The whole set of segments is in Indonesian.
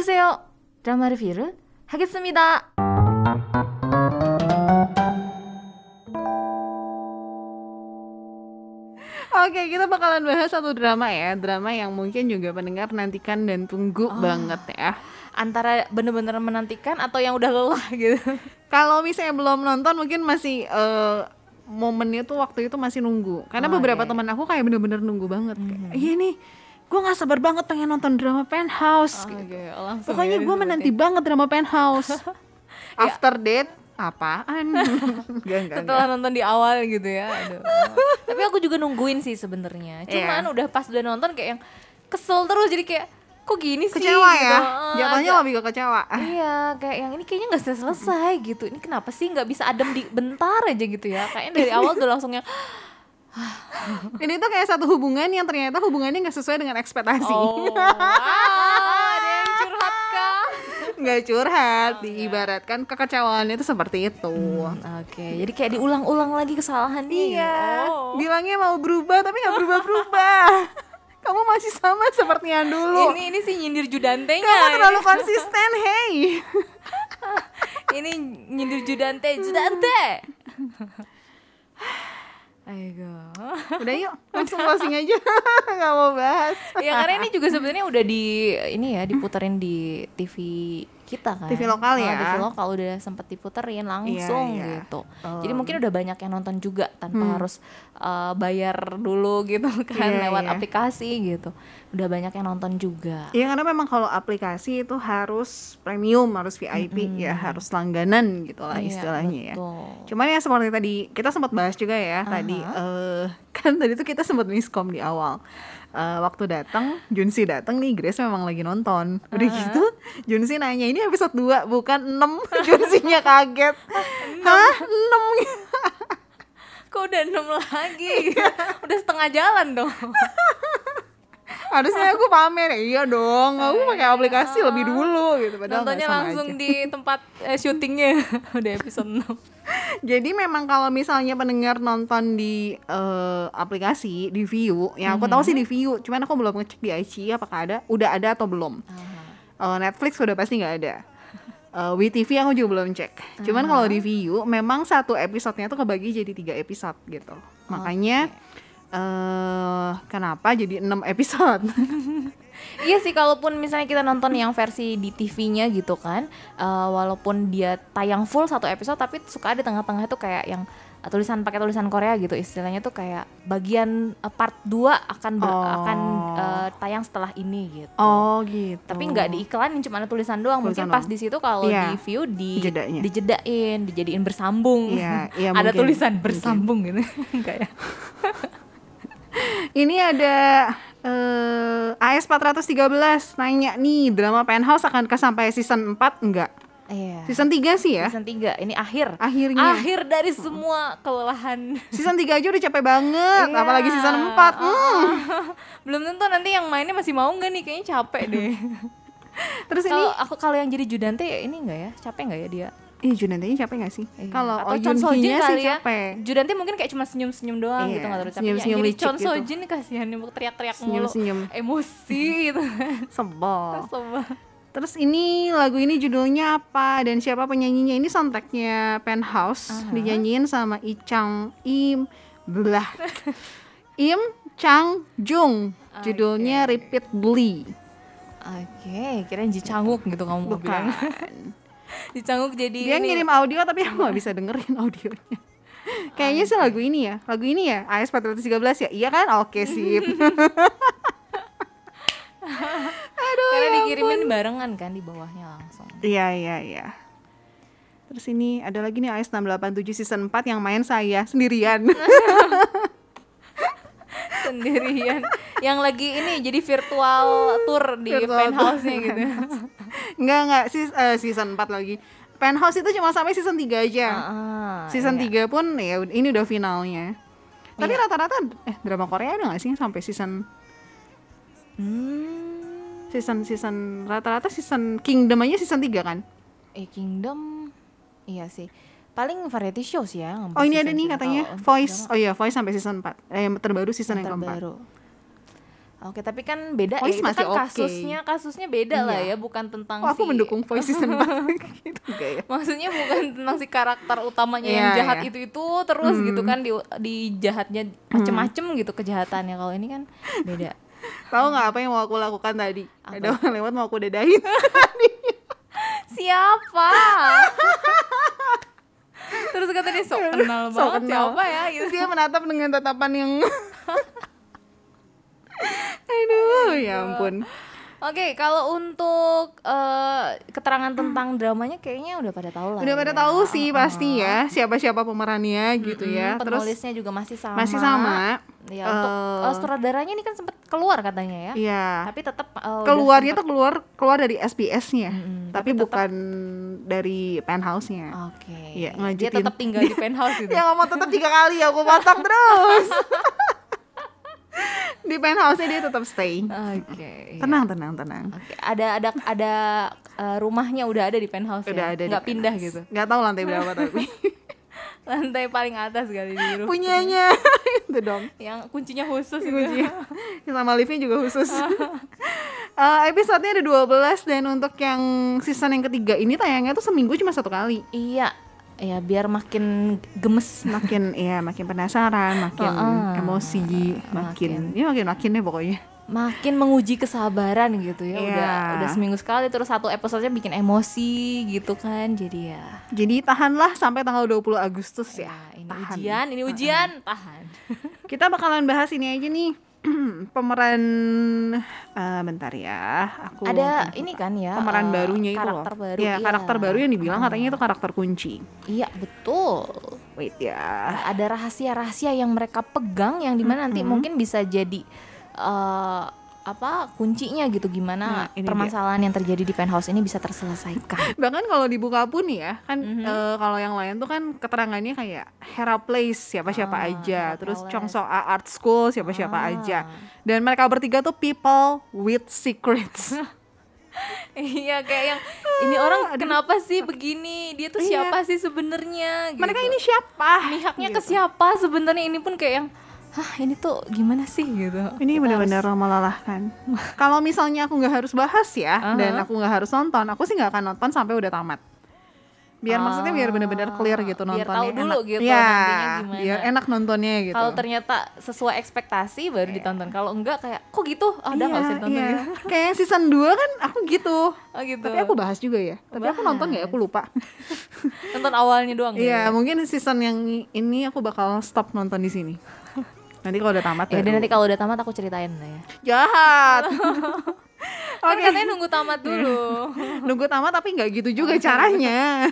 안녕하세요. 드라마 리뷰를 하겠습니다. Oke, kita bakalan bahas satu drama ya, drama yang mungkin juga pendengar nantikan dan tunggu banget ya. Antara bener-bener menantikan atau yang udah lelah gitu. Kalau misalnya belum nonton mungkin masih eh, momennya tuh waktu itu masih nunggu. Karena Oh, beberapa iya. teman aku kayak bener-bener nunggu banget. Kayak, Iya nih, gue nggak sabar banget pengen nonton drama Penthouse. gitu. Oke, langsung Pokoknya ya gue menanti banget drama Penthouse. After date apaan? Enggak, enggak, setelah nonton di awal gitu ya. Aduh. Tapi aku juga nungguin sih sebenarnya. Cuman Iya. udah pas udah nonton kayak yang kesel terus jadi kayak kok gini sih Kecewa gitu. ya. Eh, Jatuhnya lebih ke kecewa. Iya, kayak yang ini kayaknya nggak selesai selesai gitu. Ini kenapa sih nggak bisa adem di bentar aja gitu ya? Kayaknya dari awal udah langsung yang Ini tuh kayak satu hubungan yang ternyata hubungannya nggak sesuai dengan ekspektasi. oh, ah, ada yang curhat kah? nggak curhat, diibaratkan kekecewaannya itu seperti itu. Oke, jadi kayak diulang-ulang lagi kesalahannya. Iya, Oh. bilangnya mau berubah tapi nggak berubah-berubah. Kamu masih sama seperti yang dulu. Ini ini sih nyindir Judantenya. Kamu terlalu konsisten, hey. ini nyindir Judante, Judante. Ayo. Udah yuk, langsung closing aja. Nggak mau bahas. ya karena ini juga sebenarnya udah di ini ya diputerin di TV kita kan. TV lokal Oh, ya. TV lokal udah sempet diputerin langsung Iya, iya. gitu. Oh. Jadi mungkin udah banyak yang nonton juga tanpa harus uh, bayar dulu gitu kan Iya, lewat iya. aplikasi gitu. Udah banyak yang nonton juga. Iya karena memang kalau aplikasi itu harus premium, harus VIP ya, harus langganan gitu lah Iya, istilahnya ya. betul. Cuman ya seperti tadi kita sempat bahas juga ya tadi eh, kan tadi tuh kita sempat miskom di awal. Eh, waktu datang Junsi datang nih Grace memang lagi nonton. Udah gitu Junsi nanya ini episode 2 bukan 6. Junsinya kaget. Hah? 6 Kok udah enam lagi? udah setengah jalan dong. Harusnya aku pamer. Iya dong, aku pakai aplikasi lebih dulu gitu padahal Nontonnya langsung aja. di tempat eh, syutingnya udah episode 6 Jadi memang kalau misalnya pendengar nonton di eh, aplikasi di View, yang aku tahu sih di View, cuman aku belum ngecek di IC apakah ada, udah ada atau belum. Eh, Netflix udah pasti nggak ada. Eh, WeTV aku juga belum cek. Cuman kalau di View, memang satu episodenya tuh kebagi jadi tiga episode gitu. Makanya eh kenapa jadi enam episode? Iya sih kalaupun misalnya kita nonton yang versi di TV-nya gitu kan eh, Walaupun dia tayang full satu episode Tapi suka ada tengah-tengah itu kayak yang eh, tulisan pakai tulisan Korea gitu istilahnya tuh kayak bagian eh, part 2 akan ber- Oh. akan eh, tayang setelah ini gitu oh gitu. tapi nggak diiklanin cuma ada tulisan doang mungkin Tulisan pas doang. di situ kalau Iya. di view di Jedanya. dijedain dijadiin bersambung Iya, iya, ada mungkin. tulisan bersambung gitu enggak ya Ini ada eh AS 413 nanya nih drama Penthouse akan ke sampai season 4 enggak? iya Season 3 sih ya. season 3 ini akhir Akhirnya. akhir dari semua kelelahan Season 3 aja udah capek banget, Iya. apalagi season 4. Hmm. belum tentu nanti yang mainnya masih mau nggak nih kayaknya capek deh Terus ini kalau aku kalau yang jadi Judante ini enggak ya capek nggak ya dia Ih, Junantanya capek gak sih? Iya. Kalau Oh Chon Sojin sih kali ya. capek. Judante mungkin kayak cuma senyum-senyum doang Iya, gitu nggak terlalu capek. senyum-senyum Yang jadi Chon gitu. Sojin nih kasihan nih teriak-teriak mulu. Senyum-senyum. Emosi gitu. Sebel. Coba. Terus ini lagu ini judulnya apa dan siapa penyanyinya? Ini soundtracknya Penthouse dinyanyiin sama I Chang Im belah Im Chang Jung. Judulnya Repeatedly. Oke, kirain Ji Changuk gitu kamu mau bilang. Changuk jadi Dia ini. ngirim audio tapi aku nggak bisa dengerin audionya. Kayaknya sih lagu ini ya, lagu ini ya, AS 413 ya. Iya kan? Oke sip. Karena dikirimin barengan kan di bawahnya langsung. Iya iya iya. Terus ini ada lagi nih AS 687 season 4 yang main saya sendirian. Sendirian. yang lagi ini jadi virtual tour di Virtual penthouse-nya gitu. Enggak enggak sis, eh, season 4 lagi. Penthouse itu cuma sampai season 3 aja. Ah, season iya. 3 pun ya ini udah finalnya. Tapi rata-rata eh drama Korea ada gak sih yang sampai season Hmm. season season rata-rata season Kingdom aja season 3 kan? Eh Kingdom iya sih. Paling variety show sih ya. Oh ini ada nih katanya untuk Voice. Oh iya Voice sampai season 4. Eh yang terbaru season yang, keempat. terbaru. Oke, tapi kan beda Voice ya. Itu masih kan oke. kasusnya kasusnya beda lah Iya. ya, bukan tentang Oh, aku si mendukung voice season 4 gitu ya? Maksudnya bukan tentang si karakter utamanya yang Iya, jahat iya. itu itu terus gitu kan di di jahatnya macem-macem gitu kejahatannya. Kalau ini kan beda. Tahu nggak apa yang mau aku lakukan tadi? Apa? Ada orang lewat mau aku dedahin. Siapa? terus kata dia sok kenal banget kenal. siapa ya gitu. Terus dia menatap dengan tatapan yang Aduh, ya ampun. Oke, kalau untuk eh, keterangan tentang dramanya kayaknya udah pada tahu lah. Udah pada ya. tahu sih pasti ya siapa-siapa pemerannya gitu ya. Hmm, Terus penulisnya juga masih sama. masih sama. Ya, untuk Eh, eh, sutradaranya ini kan sempat keluar katanya ya. Iya. Tapi tetap udah Keluarnya sempet- tuh keluar keluar dari SBS-nya. Mm-mm, tapi tapi tetap- bukan dari penthouse-nya. Oke. Iya, Dia ngelanjutin. tetap tinggal di penthouse gitu. Ya ngomong tetap tiga kali aku potong terus. Di penthouse-nya dia tetap stay. Oke. iya. Tenang, tenang, tenang. Oke, ada ada ada eh, rumahnya udah ada di penthouse Udah ya. ada Nggak pindah penthouse. gitu. Nggak tahu lantai berapa tapi. Lantai paling atas kali di rumah. Punyanya itu dong. Yang kuncinya khusus gitu. Kuncinya. Sama liftnya juga khusus. Eh, episodenya ada 12 dan untuk yang season yang ketiga ini tayangnya tuh seminggu cuma satu kali. Iya. Ya biar makin gemes. Makin ya makin penasaran, makin Heeh. emosi, makin, ya makin makin deh pokoknya. makin menguji kesabaran gitu ya udah Iya. udah seminggu sekali terus satu episodenya bikin emosi gitu kan jadi ya Jadi tahanlah sampai tanggal 20 Agustus ya. ya ini tahan. ujian ini ujian tahan Kita bakalan bahas ini aja nih. pemeran eh, bentar ya. Aku ada ini kan ya pemeran eh, barunya itu loh. karakter baru Ya, iya. karakter baru yang dibilang katanya itu karakter kunci. iya betul Wait ya. ada rahasia-rahasia yang mereka pegang yang di mana nanti mungkin bisa jadi eh, apa kuncinya gitu gimana Nah, ini permasalahan yang terjadi di penthouse ini bisa terselesaikan Bahkan kalau dibuka pun ya, kan Mhm. eh, kalau yang lain tuh kan keterangannya kayak Hera Place siapa-siapa Ah, aja, Hera terus. Chongso Art School siapa-siapa Ah. aja. Dan mereka bertiga tuh people with secrets. Iya kayak yang ini orang kenapa sih begini? Dia tuh Iya. siapa sih sebenarnya? mereka gitu. ini siapa? mihaknya ke Gitu. siapa sebenarnya ini pun kayak yang hah ini tuh gimana sih gitu. Ini benar-benar melelahkan. Kalau misalnya aku nggak harus bahas ya, Aha. dan aku nggak harus nonton, aku sih nggak akan nonton sampai udah tamat. Biar maksudnya biar benar-benar clear gitu Biar nontonnya. tahu dulu enak. gitu ya, nantinya gimana. biar enak nontonnya gitu. Kalau ternyata sesuai ekspektasi baru ditonton. Kalau enggak kayak kok gitu? Ah, udah nggak Iya, usah ditonton gitu. Kayak season 2 kan aku gitu. Oh gitu. Tapi aku bahas juga ya. Tapi aku nonton ya? Aku lupa. nonton awalnya doang. Iya, gitu. mungkin season yang ini aku bakal stop nonton di sini. Nanti kalau udah tamat Ya, nanti kalau udah tamat aku ceritain lah ya. jahat. Kan katanya nunggu tamat dulu. Nunggu tamat tapi nggak gitu juga caranya.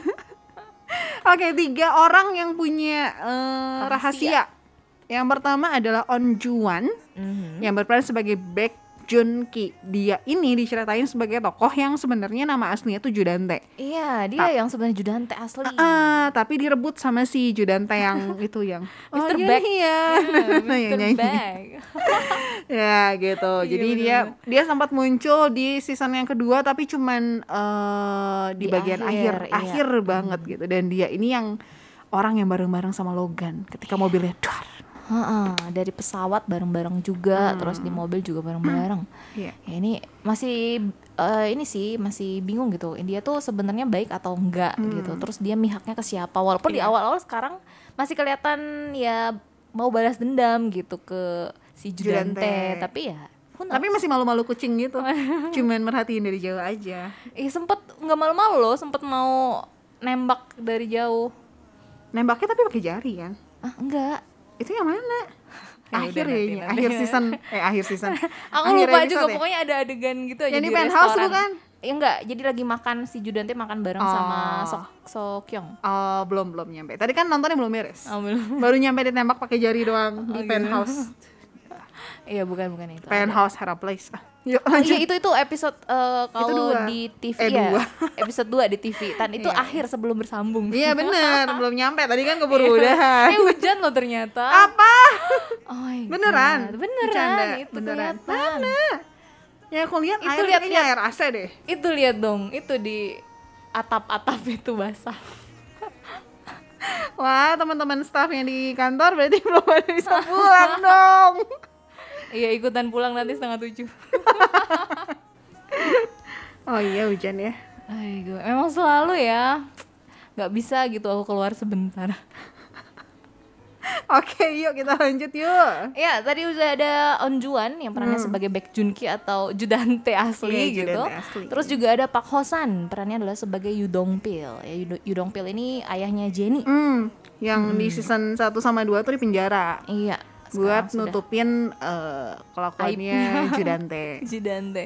Oke, tiga orang yang punya eh, rahasia. Yang pertama adalah On Juan Mhm. yang berperan sebagai Baek Jun Ki. Dia ini diceritain sebagai tokoh yang sebenarnya nama aslinya tuh Judante. Iya, dia yang sebenarnya Judante asli. Ah, tapi direbut sama si Judante yang itu yang Mr. iya ya. Mr. Bag. ya gitu. Iya, Jadi dia dia sempat muncul di season yang kedua tapi cuman eh, di, Di bagian akhir akhir, akhir, iya. banget gitu. Dan dia ini yang orang yang bareng-bareng sama Logan ketika mobilnya dar. Heeh, dari pesawat bareng-bareng juga, terus di mobil juga bareng-bareng. Iya. Ya ini masih eh, ini sih masih bingung gitu. Dia tuh sebenarnya baik atau enggak gitu. Terus dia mihaknya ke siapa? Walaupun di Iya. awal-awal sekarang masih kelihatan ya mau balas dendam gitu ke si Judante, Judante. tapi ya? Tapi masih malu-malu kucing gitu. cuman merhatiin dari jauh aja. Eh, sempet nggak malu-malu loh, sempet mau nembak dari jauh. Nembaknya tapi pakai jari kan. Ah, enggak. Itu yang mana? Ya akhir udah, nanti, kayaknya, nanti. akhir season eh akhir season. Aku Akhir lupa juga, ya? pokoknya ada adegan gitu aja Yang di di penthouse bukan? Ya enggak, jadi lagi makan si Judante makan bareng sama Oh. Sok Sokyong. Oh, belum belum nyampe. Tadi kan nontonnya belum beres. Oh, belum. Baru nyampe ditembak pakai jari doang di Oh, gitu. penthouse. Iya, bukan bukan itu. Penthouse Hera Place. Yuk Oh, lanjut. iya itu itu episode eh, kalau di TV Eh, ya. dua. episode 2 di TV. Dan itu Iya. akhir sebelum bersambung. Iya bener, belum nyampe. Tadi kan keburu udahan. Eh hujan loh ternyata. Apa? Oh my Beneran? God. Beneran Bercanda? itu Beneran? kelihatan. Ya aku lihat Itu air lihat- kayaknya air AC deh. Itu lihat dong, itu di atap-atap itu basah. Wah, teman-teman staff yang di kantor berarti belum ada bisa pulang dong. Iya ikutan pulang nanti setengah tujuh. oh iya hujan ya Aigo, memang selalu ya nggak bisa gitu aku keluar sebentar. oke yuk kita lanjut yuk Ya tadi udah ada On Juan yang perannya sebagai Baek Junki atau Judante asli Iya, gitu. Judante asli. Terus juga ada Pak Hosan perannya adalah sebagai Yudong Pil. Ya Yudo- Yudong Pil ini ayahnya Jenny. hmm yang di season 1 sama 2 tuh di penjara Iya. Buat sekarang sudah nutupin eh, kelakuannya Judante Judante,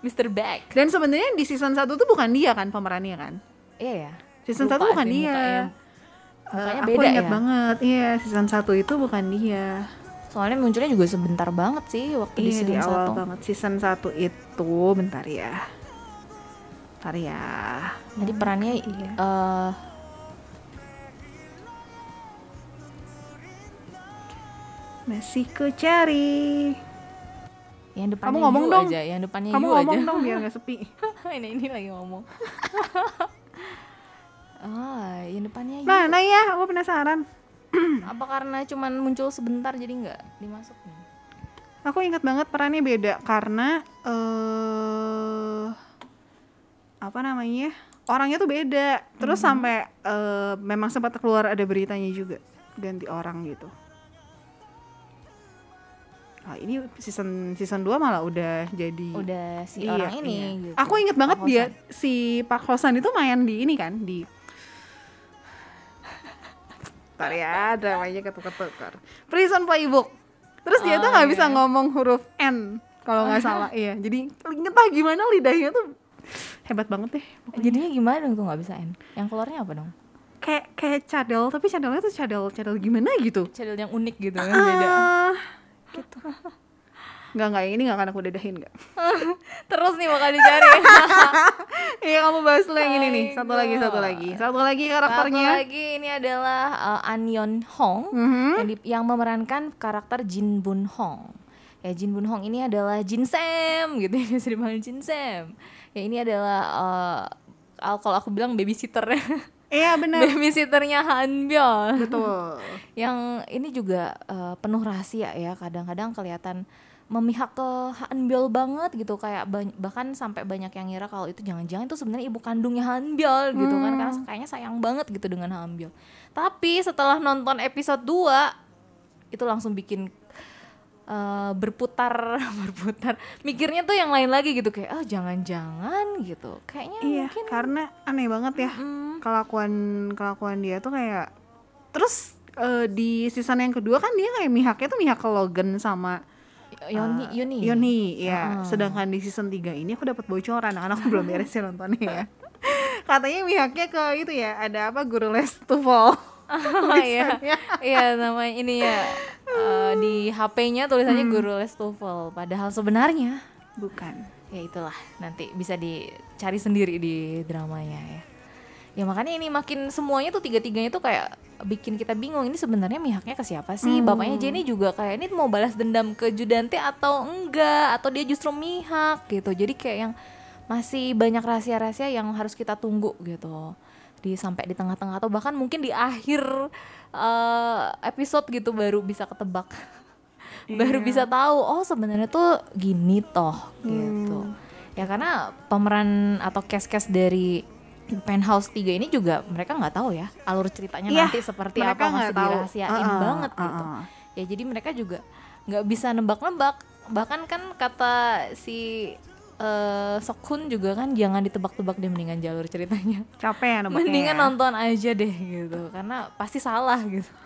Mr. Baek. dan sebenarnya di season 1 tuh bukan dia kan pemerannya kan Iya ya. Season Lupa 1 bukan dia. mukanya. Eh, Mukanya aku beda ingat ya? banget. Iya, season 1 itu bukan dia. Soalnya munculnya juga sebentar banget sih waktu di Iya, di season awal 1. banget. Season 1 itu bentar ya. Bentar ya. Jadi perannya Iya. eh Masih ku cari. yang depannya Kamu ngomong dong. aja, yang depannya Kamu ngomong aja. dong biar gak sepi. ini ini lagi ngomong. ah, yang depannya Yu. Mana ya? Aku penasaran. Apa karena cuman muncul sebentar jadi nggak dimasukin? Aku ingat banget perannya beda karena eh apa namanya? Orangnya tuh beda. Terus sampai eh, memang sempat keluar ada beritanya juga ganti orang gitu. Ah, ini season season 2 malah udah jadi Udah si Iya, orang ini iya. gitu. Aku inget banget Pak dia Hosan. si Pak Hosan itu main di ini kan di Ntar ya dramanya ketukar-tukar Prison Playbook Terus dia Oh, tuh nggak bisa iya. ngomong huruf N kalau nggak salah iya jadi entah gimana lidahnya tuh hebat banget deh Jadinya gimana dong tuh nggak bisa N? Yang keluarnya apa dong? kayak kayak cadel tapi cadelnya tuh cadel cadel gimana gitu Channel yang unik gitu kan beda. Gitu. Nggak nggak ini nggak akan aku dedahin nggak. Terus nih bakal dicari. Iya kamu bahas dulu yang ini nih. Satu lagi satu lagi. Satu lagi Satu karakternya lagi ini adalah uh, An Yeon Hong. Mhm. yang, di- yang memerankan karakter Jin Bun Hong. Ya Jin Bun Hong ini adalah Jin Sam gitu. Ya bisa dipanggil Jin Sam. Ya ini adalah uh, al- kalau aku bilang babysitter Iya benar babysitternya Han Byul. betul. Yang ini juga uh, penuh rahasia ya kadang-kadang kelihatan memihak ke Han Byul banget gitu kayak bahkan sampai banyak yang ngira kalau itu jangan-jangan itu sebenarnya ibu kandungnya Han Byul gitu kan karena kayaknya sayang banget gitu dengan Han Byul. Tapi setelah nonton episode 2 itu langsung bikin uh, berputar berputar mikirnya tuh yang lain lagi gitu kayak oh jangan-jangan gitu kayaknya Iya mungkin karena aneh banget ya mm, kelakuan kelakuan dia tuh kayak terus eh, di season yang kedua kan dia kayak mihaknya tuh mihak ke Logan sama Yoni eh, Yoni Yoni ya. Heeh. Sedangkan di season 3 ini aku dapat bocoran aku belum beres ya nontonnya ya. Katanya mihaknya ke itu ya, ada apa guru les TOEFL. Oh iya, iya nama ini ya eh, di HP-nya tulisannya guru les TOEFL. Padahal sebenarnya Bukan. ya itulah nanti bisa dicari sendiri di dramanya ya. Ya makanya ini makin semuanya tuh tiga-tiganya tuh kayak bikin kita bingung ini sebenarnya mihaknya ke siapa sih? Bapaknya Jenny juga kayak ini mau balas dendam ke Judante atau enggak atau dia justru mihak gitu. Jadi kayak yang masih banyak rahasia-rahasia yang harus kita tunggu gitu di sampai di tengah-tengah atau bahkan mungkin di akhir eh, episode gitu baru bisa ketebak baru Iya. bisa tahu oh sebenarnya tuh gini toh gitu Hmm. ya karena pemeran atau cast-cast dari Penthouse 3 ini juga mereka nggak tahu ya alur ceritanya Iya, nanti seperti apa masih tahu. dirahasiain Uh-uh, banget gitu uh-uh. ya jadi mereka juga nggak bisa nebak-nebak bahkan kan kata si eh Sokhun juga kan jangan ditebak-tebak deh mendingan jalur ceritanya Capek ya nebaknya mendingan ya. nonton aja deh gitu karena pasti salah gitu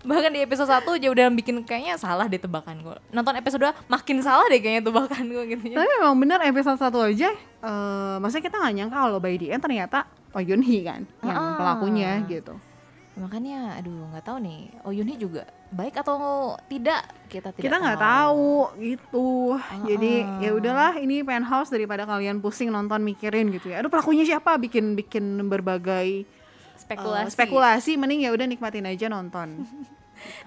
bahkan di episode 1 aja udah bikin kayaknya salah deh tebakan gue nonton episode 2 makin salah deh kayaknya tebakan gue gitu ya Tapi memang bener episode satu aja, eh maksudnya kita nggak nyangka kalau by the end ternyata Oh Yun Hee kan yang Ah. pelakunya gitu. makanya aduh nggak tahu nih oh Yuni juga baik atau tidak kita tidak kita nggak tahu gitu. Jadi ya udahlah ini penthouse daripada kalian pusing nonton mikirin gitu ya. Aduh pelakunya siapa? Bikin bikin berbagai spekulasi spekulasi. Mending ya udah nikmatin aja nonton.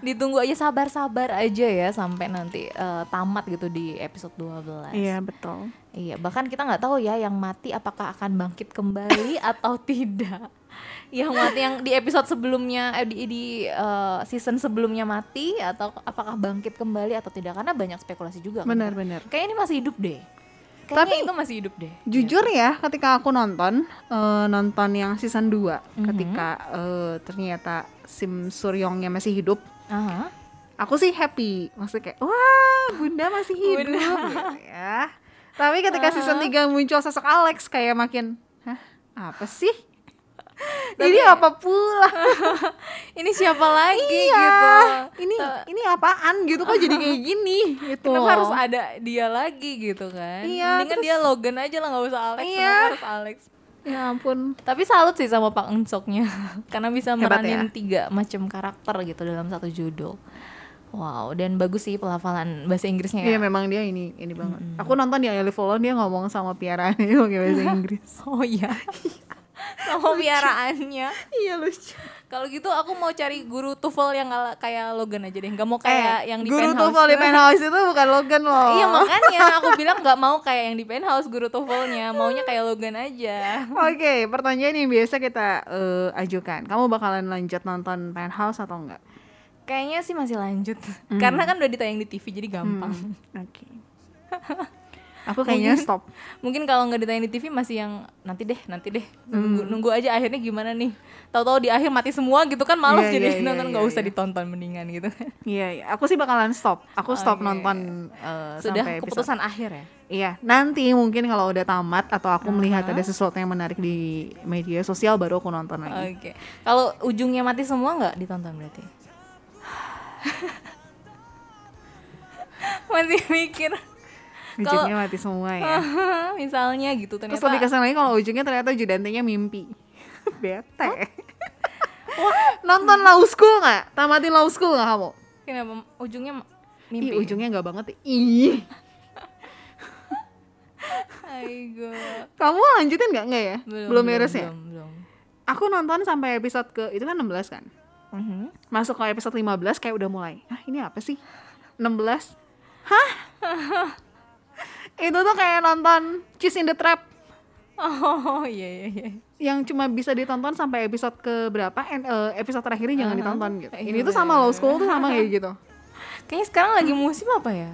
ditunggu aja sabar-sabar aja ya sampai nanti eh, tamat gitu di episode 12 Iya betul. Iya, bahkan kita nggak tahu ya yang mati apakah akan bangkit kembali atau tidak. Yang mati yang di episode sebelumnya eh, di, di eh, season sebelumnya mati atau apakah bangkit kembali atau tidak karena banyak spekulasi juga kan. Benar-benar. kayak ini masih hidup deh Kayaknya Tapi- itu masih hidup deh Jujur ya, ketika aku nonton eh, nonton yang season 2 Mhm. ketika eh, ternyata Sim Suryongnya masih hidup, Aha. aku sih happy. Maksudnya kayak wah, Bunda masih hidup Bunda. gitu ya. Tapi ketika season 3 muncul sosok Alex kayak makin hah, apa sih? Ini apa pula? ini siapa lagi iya. gitu Ini ini apaan gitu kok jadi kayak gini gitu. Kenapa harus ada dia lagi gitu kan? Iya, Mendingan terus- dia Logan aja lah nggak usah Alex. Iya. Harus Alex? Ya ampun. Tapi salut sih sama Pak Eun-soknya karena bisa Hebat meranin ya. tiga macam karakter gitu dalam satu judul. Wow, dan bagus sih pelafalan bahasa Inggrisnya Iya ya. memang dia ini ini banget. Aku nonton di I Live Alone dia ngomong sama piaraannya pakai bahasa Inggris. Oh iya. Sama piaraannya. iya lucu. Kalau gitu aku mau cari guru TOEFL yang ala- kayak Logan aja deh. Gak mau kayak yang di Eh, guru penthouse. TOEFL di penthouse itu bukan Logan loh. Iya makanya aku bilang nggak mau kayak yang di penthouse guru TOEFL-nya, maunya kayak Logan aja. Oke, pertanyaan yang biasa kita eh, ajukan. Kamu bakalan lanjut nonton penthouse atau enggak? Kayaknya sih masih lanjut, Hmm. karena kan udah ditayang di TV jadi gampang. Oke. Aku kayaknya Mungkin- stop. Mungkin kalau nggak ditayang di TV masih yang nanti deh, nanti deh, Hmm. nunggu, nunggu aja akhirnya gimana nih. Tahu-tahu di akhir mati semua gitu kan malas jadi iya, iya, nonton iya, nggak usah iya. ditonton mendingan gitu. Iya, iya. Aku sih bakalan stop. Aku stop Oke. nonton eh, Sudah sampai episode. keputusan akhir ya. Iya, nanti mungkin kalau udah tamat atau aku melihat ada sesuatu yang menarik di media sosial baru aku nonton lagi. Oke. Kalau ujungnya mati semua nggak ditonton berarti? Masih mikir. Ujungnya mati semua ya. Misalnya gitu Terus ternyata. lebih kesel lagi kalau ujungnya ternyata judantenya mimpi. Bete. Nonton Law School nggak? Tamatin Law School nggak kamu? Kenapa ujungnya Ih, mimpi? ujungnya nggak banget. ya. Ih, Aigo. kamu lanjutin nggak nggak ya? Belum, beres ya? Belum, belum. Aku nonton sampai episode ke itu kan 16 kan. Mhm. Masuk ke episode 15 kayak udah mulai. Ah, ini apa sih? 16. Hah? itu tuh kayak nonton Cheese in the Trap Oh iya iya iya. yang cuma bisa ditonton sampai episode ke berapa en- eh, episode terakhirnya jangan ditonton gitu. Iya, Ini tuh sama Law School tuh sama kayak gitu. Kayaknya sekarang lagi musim apa ya?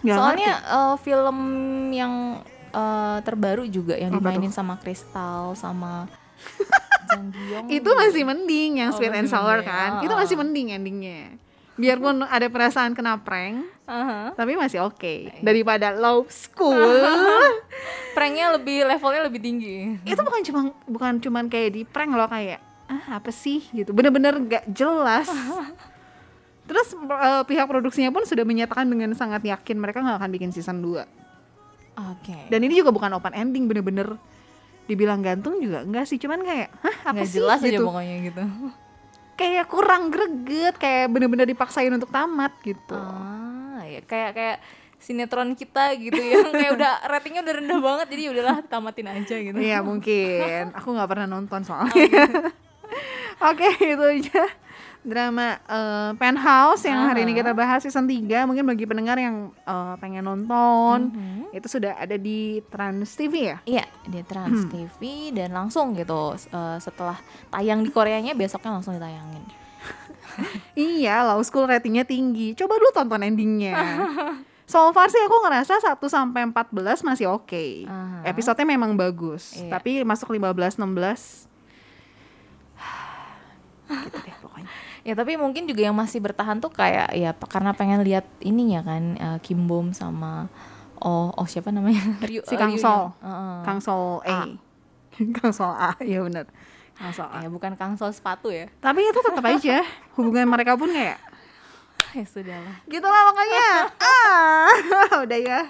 Nggak Soalnya eh, film yang eh, terbaru juga yang Apa dimainin sama Kristal sama Jang itu masih mending yang Oh, sweet and sour mending. kan Ah, itu ah. masih mending endingnya biarpun ada perasaan kena prank Aha. tapi masih oke. Daripada low school. Pranknya lebih levelnya lebih tinggi. itu bukan cuma bukan cuman kayak di prank loh kayak ah apa sih? gitu. Bener-bener gak jelas. Terus eh, pihak produksinya pun sudah menyatakan dengan sangat yakin mereka nggak akan bikin season 2 Oke. dan ini juga bukan open ending bener-bener dibilang gantung juga enggak sih. Cuman kayak hah apa Nggak sih? jelas aja gitu. pokoknya gitu. Kayak kurang greget kayak bener-bener dipaksain untuk tamat gitu. Ah, ya kayak kayak sinetron kita gitu yang kayak udah ratingnya udah rendah banget jadi udahlah tamatin aja gitu. Iya mungkin. Aku nggak pernah nonton soalnya Oke itu aja drama eh, Penthouse yang hari ini kita bahas season 3 mungkin bagi pendengar yang eh, pengen nonton Mhm. itu sudah ada di Trans TV ya Iya di Trans TV dan langsung gitu eh, setelah tayang di Koreanya besoknya langsung ditayangin. Iya Law School ratingnya tinggi coba dulu tonton endingnya So far sih aku ngerasa 1 sampai 14 masih oke. Aha. Episodenya memang bagus, Iya. tapi masuk 15 16 gitu deh pokoknya. Ya tapi mungkin juga yang masih bertahan tuh kayak ya karena pengen lihat ininya kan eh, Kim Bom sama oh oh siapa namanya Ryu Si eh, Kang. Sol. Heeh. Kang Sol A. Kang Sol A, iya benar. Kang Sol A. Ya bukan Kang Sol sepatu ya. Tapi itu tetap aja hubungan mereka pun kayak Ya sudahlah. gitu lah makanya. ah, udah ya.